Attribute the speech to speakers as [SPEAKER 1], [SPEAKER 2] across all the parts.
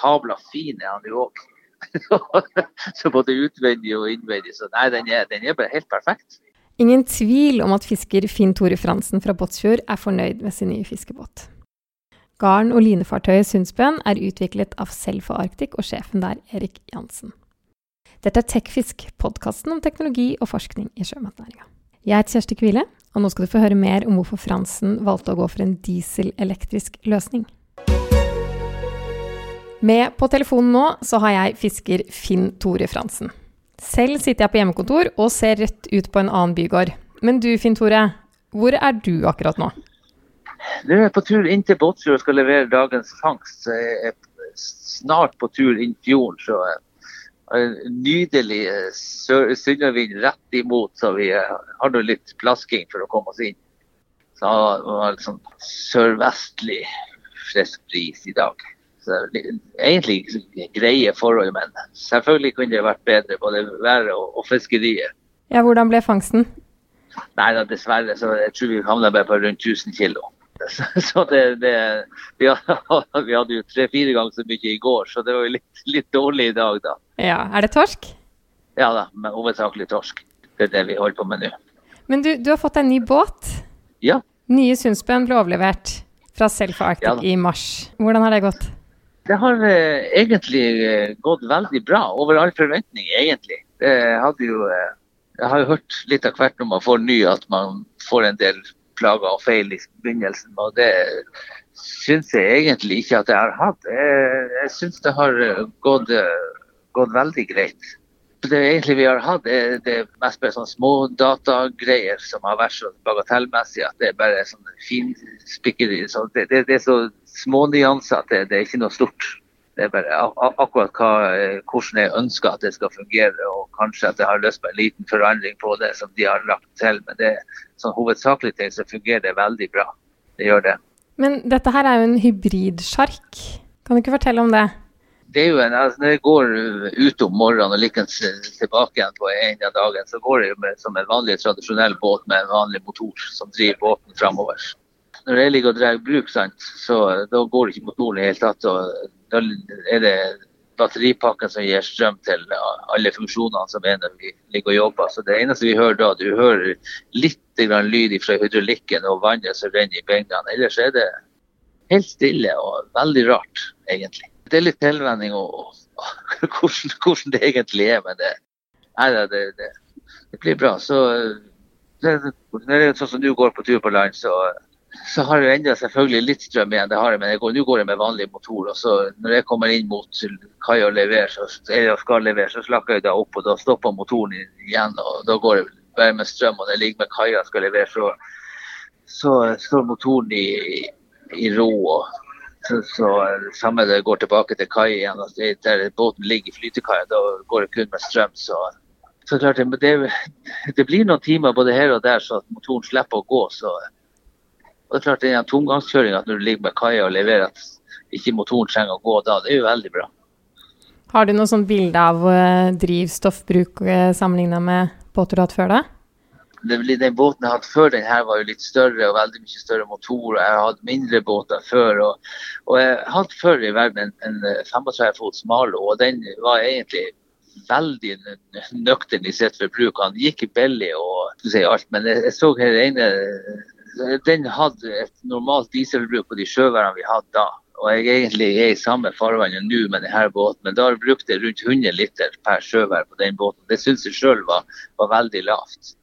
[SPEAKER 1] sabla fin er han jo òg. så både utvendig og innvendig. Så nei, den er, den er bare helt perfekt.
[SPEAKER 2] Ingen tvil om at fisker Finn Tore Fransen fra Båtsfjord er fornøyd med sin nye fiskebåt. Garn- og linefartøyet Sundsbøen er utviklet av Selfa Arctic og sjefen der, Erik Jansen. Dette er Tekfisk, podkasten om teknologi og forskning i sjømatnæringa. Jeg heter Kjersti Kvile, og nå skal du få høre mer om hvorfor Fransen valgte å gå for en dieselelektrisk løsning. Med på telefonen nå så har jeg fisker Finn Tore Fransen. Selv sitter jeg på hjemmekontor og ser rett ut på en annen bygård. Men du Finn Tore, hvor er du akkurat nå?
[SPEAKER 1] Nå er jeg på tur inn til Båtsfjord og skal levere dagens fangst. Så jeg er snart på tur inn fjorden. Så en nydelig sønnavind rett imot, så vi har nå litt plasking for å komme oss inn. Så det var litt sånn sørvestlig frisk bris i dag. Så egentlig greie forhold, men selvfølgelig kunne det vært bedre, både været og, og fiskeriet.
[SPEAKER 2] Ja, Hvordan ble fangsten?
[SPEAKER 1] Nei da, dessverre. så Jeg tror vi havna bare på rundt 1000 kg. Så, så det, det, vi, hadde, vi hadde jo tre-fire ganger så mye i går, så det var jo litt, litt, dårlig i dag, da.
[SPEAKER 2] Ja, Er det torsk?
[SPEAKER 1] Ja da, men hovedsakelig torsk. Det er det vi holder på med nå.
[SPEAKER 2] Men du, du har fått en ny båt?
[SPEAKER 1] Ja.
[SPEAKER 2] Nye Sundsbøen ble overlevert fra Selfa Arctic ja, i mars. Hvordan har det gått?
[SPEAKER 1] Det har eh, egentlig eh, gått veldig bra. Over all forventning, egentlig. Det hadde jo, eh, jeg har jo hørt litt av hvert når man får ny at man får en del plager og feil i begynnelsen. Og det syns jeg egentlig ikke at jeg har hatt. Jeg, jeg syns det har eh, gått, eh, gått, veldig greit. Det egentlig vi har hatt, er det mest bare sånne små datagreier som har vært så bagatellmessige at det er bare sånn finspikkeri. Så det, det, det, er så små nyanser at det, det, er ikke noe stort. Det er bare akkurat hva, hvordan jeg ønsker at det skal fungere, og kanskje at jeg har lyst på en liten forandring på det som de har lagt til. Men det sånn hovedsakelig ting så fungerer det veldig bra. Det gjør det.
[SPEAKER 2] Men dette her er jo en hybridsjark. Kan du ikke fortelle om det?
[SPEAKER 1] Det er jo en, altså Når jeg går ut om morgenen og likens tilbake igjen på en av dagen, så går jeg med, som en vanlig tradisjonell båt med en vanlig motor som driver båten framover når jeg ligger og drar bruk, sant, så da går ikke motoren i det hele tatt. og Da er det batteripakken som gir strøm til alle funksjonene som er når vi ligger og jobber. Så Det eneste vi hører da, du hører litt lyd fra hydraulikken og vannet som renner i bengene. Ellers er det helt stille og veldig rart, egentlig. Det er litt tilvenning og, hvordan, hvordan, det egentlig er, men det, nei, det, det, det blir bra. Så det, det er sånn som du går på tur på land, så så har jeg enda selvfølgelig litt strøm igjen, det har jeg, men jeg nå går jeg med vanlig motor. og så Når jeg kommer inn mot kai og leverer, så, skal levere, så slakker jeg da opp, og da stopper motoren igjen. og Da går jeg bare med strøm. og Når jeg ligger med kaia og skal levere, så, så står motoren i, i ro. og så, så Samme det går tilbake til kai igjen. Altså, der båten ligger i flytekaia, da går det kun med strøm. så så klart, det, det, blir noen timer både her og der så at motoren slipper å gå. så og det er klart den tomgangskjøringa når du ligger med kaia og leverer at ikke motoren trenger å gå da, det er jo veldig bra.
[SPEAKER 2] Har du noe sånt bilde av uh, drivstoffbruk eh, sammenligna med båter du har hatt før deg?
[SPEAKER 1] Den båten jeg hadde før den her var jo litt større og veldig mye større motor. og Jeg hatt mindre båter før. Og, og jeg hadde før i verden en, en 35 fots Malo, og den var egentlig veldig nøktern i sitt forbruk. Han gikk belly og si alt, men jeg, jeg så her ene den hadde et normalt dieselbruk på de sjøværene vi hadde da. Og jeg egentlig er i samme farvann nå med denne båten, men da brukte jeg rundt 100 liter per sjøvær på den båten. Det syns jeg sjøl var, var, veldig lavt.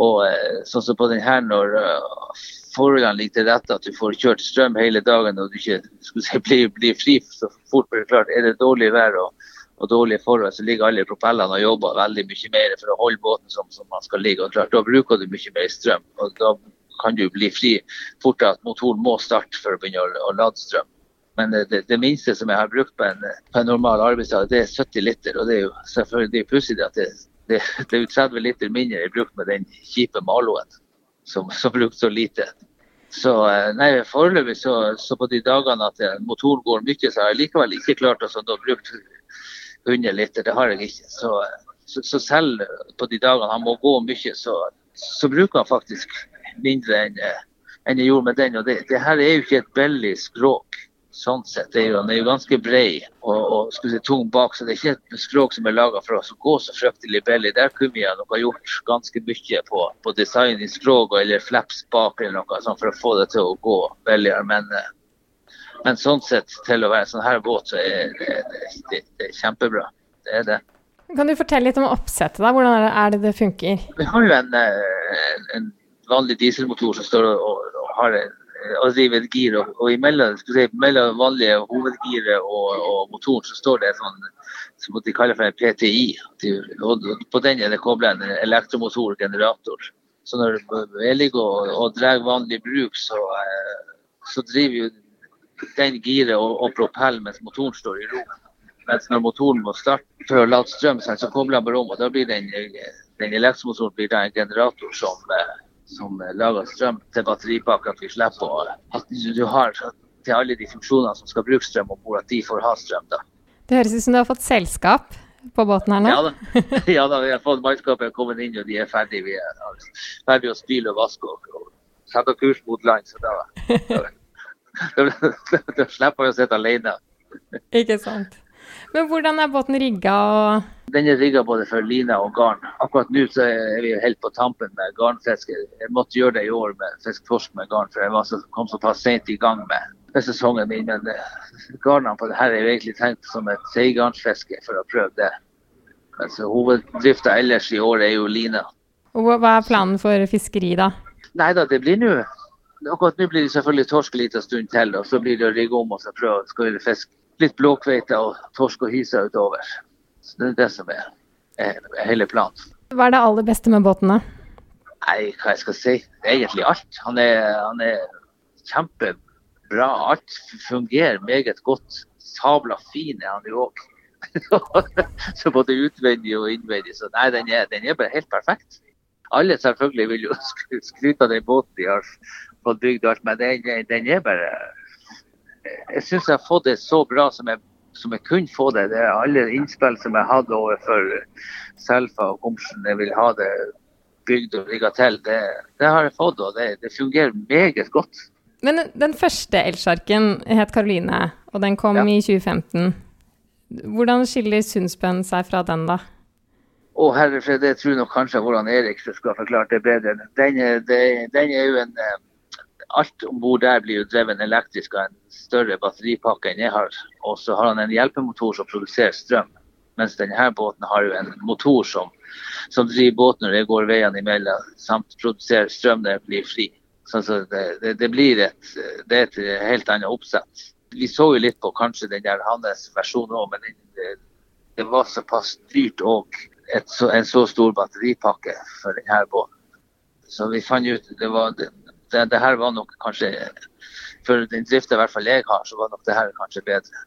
[SPEAKER 1] Og eh, sånn som på denne når uh, forholdene ligger til rette, at du får kjørt strøm hele dagen og du ikke si, blir, blir, fri så fort blir det klart. Er det dårlig vær og, og dårlige forhold, så ligger alle propellene og jobber veldig mye mer for å holde båten som, som man skal ligge. og klart, Da bruker du mye mer strøm. og da kan du bli fri fortere at motoren må starte for å begynne å, å lade strøm. Men det, det, minste som jeg har brukt på en, på en normal arbeidsdag, det er 70 liter. Og det er jo selvfølgelig pussig at det, det, det, er 30 liter mindre jeg bruk med den kjipe Maloen, som, som brukte så lite. Så eh, nei, foreløpig så, så, på de dagene at motoren går mye, så har jeg likevel ikke klart å sånn, bruke 100 liter. Det har jeg ikke. Så, så, så, selv på de dagene han må gå mye, så, bruker han faktisk mindre enn, eh, enn jeg gjorde med den. Og det, det, her er jo ikke et billig språk. Sånn sett. Det er jo, den er jo ganske bred og, og si, tung bak, så det er ikke et skrog som er laga for oss å gå så fryktelig billig. Der kunne vi nok ha gjort ganske mye på, på design i skrog eller flaps bak eller noe sånt for å få det til å gå billigere. Men, men sånn sett, til å være sånn her båt, så er det, det, det er kjempebra. Det er det.
[SPEAKER 2] Kan du fortelle litt om oppsettet? da? Hvordan er det det funker?
[SPEAKER 1] Vi har jo en, en, en vanlig dieselmotor som står og, og har en et gir. Og, og imellom, si, mellom vanlige hovedgiret og, og, motoren så står det sånn som de kaller for en PTI. Og på den er det kobla en elektromotor-generator. Så når jeg ligger og, og drar vanlig bruk, så, eh, så driver jo den giret og, og propell mens motoren står i ro. Mens når motoren må starte for å lade strøm, så kobler den bare om. og Da blir den, den elektromotoren blir da en generator som eh, som lager strøm til batteripakke, at vi slipper At du har til alle de funksjonene som skal bruke strøm om bord, at de får ha strøm. da.
[SPEAKER 2] Det høres ut som du har fått selskap på båten her nå?
[SPEAKER 1] Ja da, ja, da vi har fått mannskapet kommet inn, og de er ferdige. Vi er ferdige å spyle og vaske og, og sette kurs mot land. Så da, da, da, da slipper vi å sitte alene.
[SPEAKER 2] Ikke sant. Men hvordan er båten rigga? Og...
[SPEAKER 1] Den er rigga både for line og garn. Akkurat nå så er vi helt på tampen med garnfiske. Jeg måtte gjøre det i år med fisk torsk med garn, for jeg så, kom såpass sent i gang med sesongen min. Men uh, garnene på det her er jo egentlig tenkt som et seigarnsfiske for å prøve det. Altså, Hoveddrifta ellers i år er jo line.
[SPEAKER 2] Og Hva er planen for fiskeri, da?
[SPEAKER 1] Nei da, det blir nå Akkurat nå blir det selvfølgelig torsk en liten stund til, og så blir det å rigge om og så prøve å skåre fisk litt blåkveite og torsk og hyse utover. Så Det er det som er, er, hele planen.
[SPEAKER 2] Hva er det aller beste med båten, da?
[SPEAKER 1] Nei, hva jeg skal si. Det egentlig alt. Han er, han er kjempebra. Alt fungerer meget godt. Sabla fin er han jo òg. så både utvendig og innvendig. Så nei, den er, den er bare helt perfekt. Alle selvfølgelig vil jo skryte av den båten de har fått bygd alt, men den, den er bare jeg syns jeg har fått det så bra som jeg, som jeg kunne få det. det er alle innspill som jeg hadde overfor Selfa og Komsen, jeg vil ha det bygd og rigga til, det, det, har jeg fått. Og det, det fungerer meget godt.
[SPEAKER 2] Men den første elsjarken het Karoline, og den kom ja. i 2015. Hvordan skiller Sundsbøen seg fra den, da?
[SPEAKER 1] Å, herre fred, det tror jeg nok kanskje hvordan Erik skal forklare det bedre. Den, den, den er jo en eh, alt om bord der blir jo drevet elektrisk av en større batteripakke enn jeg har. Og så har han en hjelpemotor som produserer strøm. Mens denne båten har jo en motor som, som driver båten når det går veiene imellom, samt produserer strøm når den blir fri. Så, så det, det, det, blir et, det er et helt annet oppsett. Vi så jo litt på kanskje den der hans versjon òg, men det, det, var såpass dyrt òg. En så stor batteripakke for denne båten. Så vi fant ut det var det, det, her var nok kanskje For den drifta i hvert fall jeg har, så var nok det her kanskje bedre.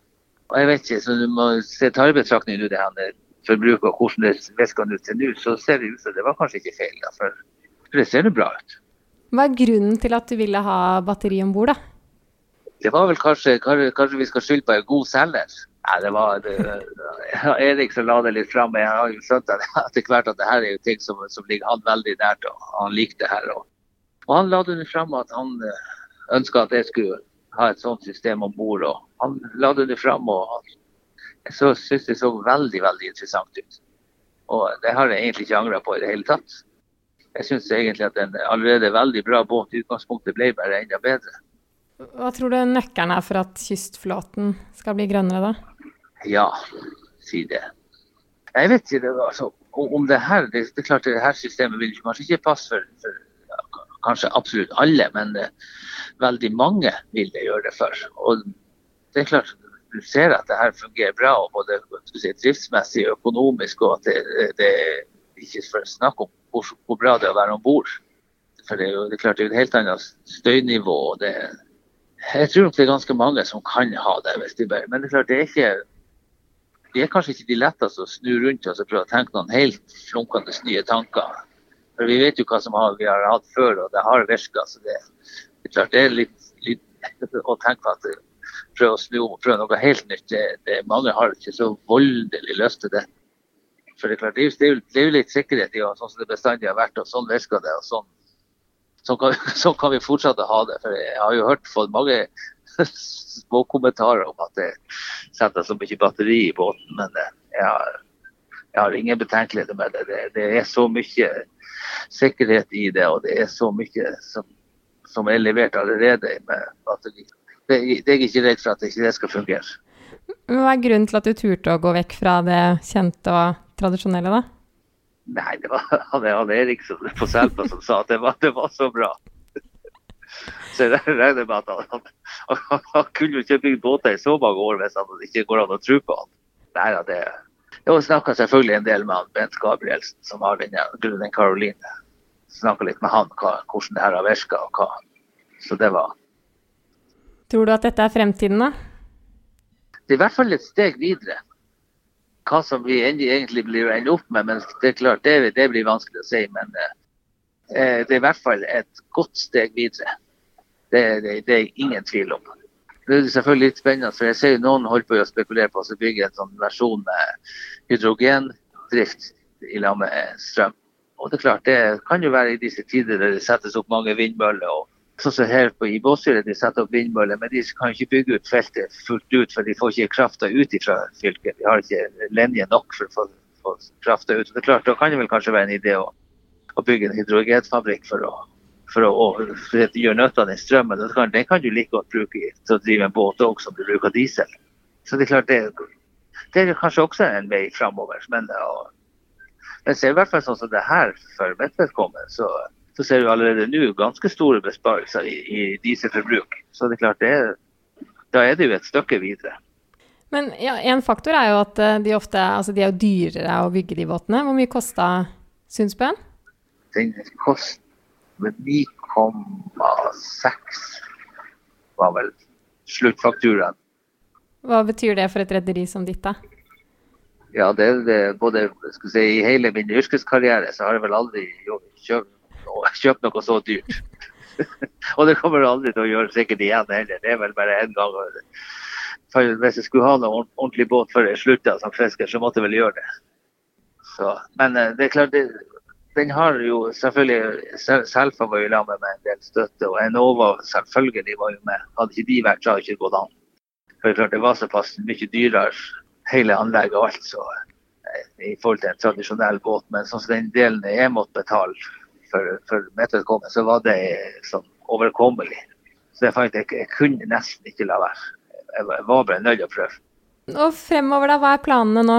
[SPEAKER 1] Og jeg vet ikke, så Du må se i betraktning det her forbruket og hvordan det ut til nå, så ser det ut som det var kanskje ikke feil. Da, for, for det ser jo bra ut.
[SPEAKER 2] Hva er grunnen til at du ville ha batteri om bord, da?
[SPEAKER 1] Det var vel kanskje, kanskje vi skal skylde på en god selger. Ja, det var det, Erik som la det litt fram. Jeg har jo skjønt etter hvert at det her er jo ting som, som ligger han veldig nært. og Han liker det her. Og og Han la det fram at han eh, ønska at jeg skulle ha et sånt system om bord. Han la det fram og jeg syntes det så veldig veldig interessant ut. Og det har jeg egentlig ikke angra på i det hele tatt. Jeg syns egentlig at en allerede veldig bra båt i utgangspunktet ble bare enda bedre.
[SPEAKER 2] Hva tror du nøkkelen er for at kystflåten skal bli grønnere, da?
[SPEAKER 1] Ja, si det. Jeg vet ikke. Det, altså, om det her, det, det er klart det her systemet vil kanskje ikke passe for, for kanskje absolutt alle, men eh, veldig mange vil det gjøre det for. Og det er klart, Du ser at det her fungerer bra, både si, driftsmessig og økonomisk. og at det, det er ikke for å snakke om hvor, hvor, bra det er å være om bord. For det er jo det er klart det er et helt annet støynivå. og det jeg tror det er ganske mange som kan ha det. hvis de bare, Men det er klart det er ikke det er kanskje ikke de letteste å snu rundt og prøve å tenke noen helt flunkende nye tanker. For Vi vet jo hva som har, vi har hatt før, og det har virka. Så det, det, er klart det er litt, litt å tenke på at prøve å snu om prøve noe helt nytt. Det, det, mange har ikke så voldelig lyst til det. For Det er klart, det er jo litt sikkerhet i sånn som det bestandig har vært, og sånn virker det. og sånn, sånn kan, sånn kan vi fortsette å ha det. For Jeg har jo hørt fått mange små kommentarer om at det setter så mye batteri i båten. Men eh, jeg har, jeg har ingen betenkeligheter med det. det. det. er så mye sikkerhet i det, og det er så mye som, som er levert allerede med batteri. Det, det er jeg ikke redd for at det ikke skal fungere.
[SPEAKER 2] Hva er grunnen til at du turte å gå vekk fra det kjente og tradisjonelle, da?
[SPEAKER 1] Nei, det var han Erik på Selpa som sa at det var, det var så bra. Så jeg regner med at han, han, han, han kunne jo ikke bygd båter i så mange år hvis han ikke går an å tro på han. Nei, ja, det Jeg snakka selvfølgelig en del med han Bent Gabrielsen, som har denne Gruden Caroline. Snakka litt med han hva, hvordan det her har virka og hva. Så det var
[SPEAKER 2] Tror du at dette er fremtiden, da?
[SPEAKER 1] Det er i hvert fall et steg videre. Hva som vi egentlig blir ende opp med, men det er klart, det, det blir vanskelig å si. Men eh, det er i hvert fall et godt steg videre. Det, det, det, er ingen tvil om. Det er selvfølgelig litt spennende, for jeg ser noen holder på å spekulere på å bygge en sånn versjon med hydrogendrift i lag med strøm. Og det er klart, det kan jo være i disse tider der det settes opp mange vindmøller. og Sånn som her på, i Båtsfjord de setter opp vindmøller, men de kan ikke bygge ut feltet fullt ut, for de får ikke krafta ut fra fylket. De har ikke linje nok for å få, få krafta ut. Og det er klart, Da kan det vel kanskje være en idé å, å bygge en hydrogenfabrikk for å for å, for å gjøre nytte av den strømmen. Den kan, den kan du like godt bruke til å drive en båt òg, som du bruker diesel. Så det er klart det, det er kanskje også en vei framover. Men, og, men ser i hvert fall sånn som det her for mitt vedkommende, så, så, ser du allerede nå ganske store besparelser i, i dieselforbruk. Så det er klart det da er det jo et stykke videre.
[SPEAKER 2] Men ja, en faktor er jo at eh, de ofte altså de er jo dyrere å bygge de båtene. Hvor mye kosta Sundsbøen?
[SPEAKER 1] Den kost, men 9,6 var vel sluttfakturaen.
[SPEAKER 2] Hva betyr det for et rederi som ditt, da?
[SPEAKER 1] Ja, det er det, både si, I hele min yrkeskarriere så har jeg vel aldri kjøpt, kjøpt noe så dyrt. og det kommer du aldri til å gjøre sikkert igjen heller. Det er vel bare én gang. For hvis jeg skulle ha noen ordentlig båt før jeg slutta som fisker, så måtte jeg vel gjøre det. Så, men eh, det er klart, det, den har jo selvfølgelig Selfa var jo sammen med en del støtte, og Enova selvfølgelig var jo med. Hadde ikke de vært, så hadde det ikke gått an. For klart Det var såpass mye dyrere, hele anlegget og alt, så, eh, i forhold til en tradisjonell båt. Men sånn som den delen jeg måtte betale for, for mitt vedkommende, så var det sånn overkommelig. Så jeg fant jeg, jeg kunne nesten ikke la være. Jeg var bare nødt til å prøve.
[SPEAKER 2] Og fremover, da? Hva er planene nå?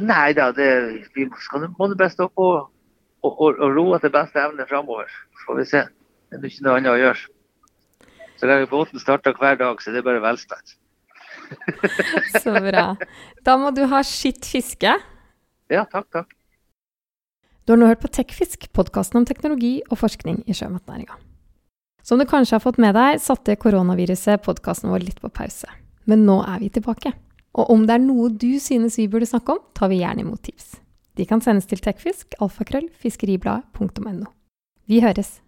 [SPEAKER 1] Nei da, det, vi skal må det stå på og, og, og ro etter beste evne framover. Så får vi se. Det er ikke noe annet å gjøre. Så lenge båten starter hver dag, så det er bare velstand.
[SPEAKER 2] så bra. Da må du ha skitt fiske.
[SPEAKER 1] Ja, takk, takk.
[SPEAKER 2] Du har nå hørt på Tekfisk, podkasten om teknologi og forskning i sjømatnæringa. Som du kanskje har fått med deg, satte koronaviruset podkasten vår litt på pause. Men nå er vi tilbake. Og om det er noe du synes vi burde snakke om, tar vi gjerne imot tips. De kan sendes til tekfisk, alfakrøll, fiskeribladet.no. Vi høres!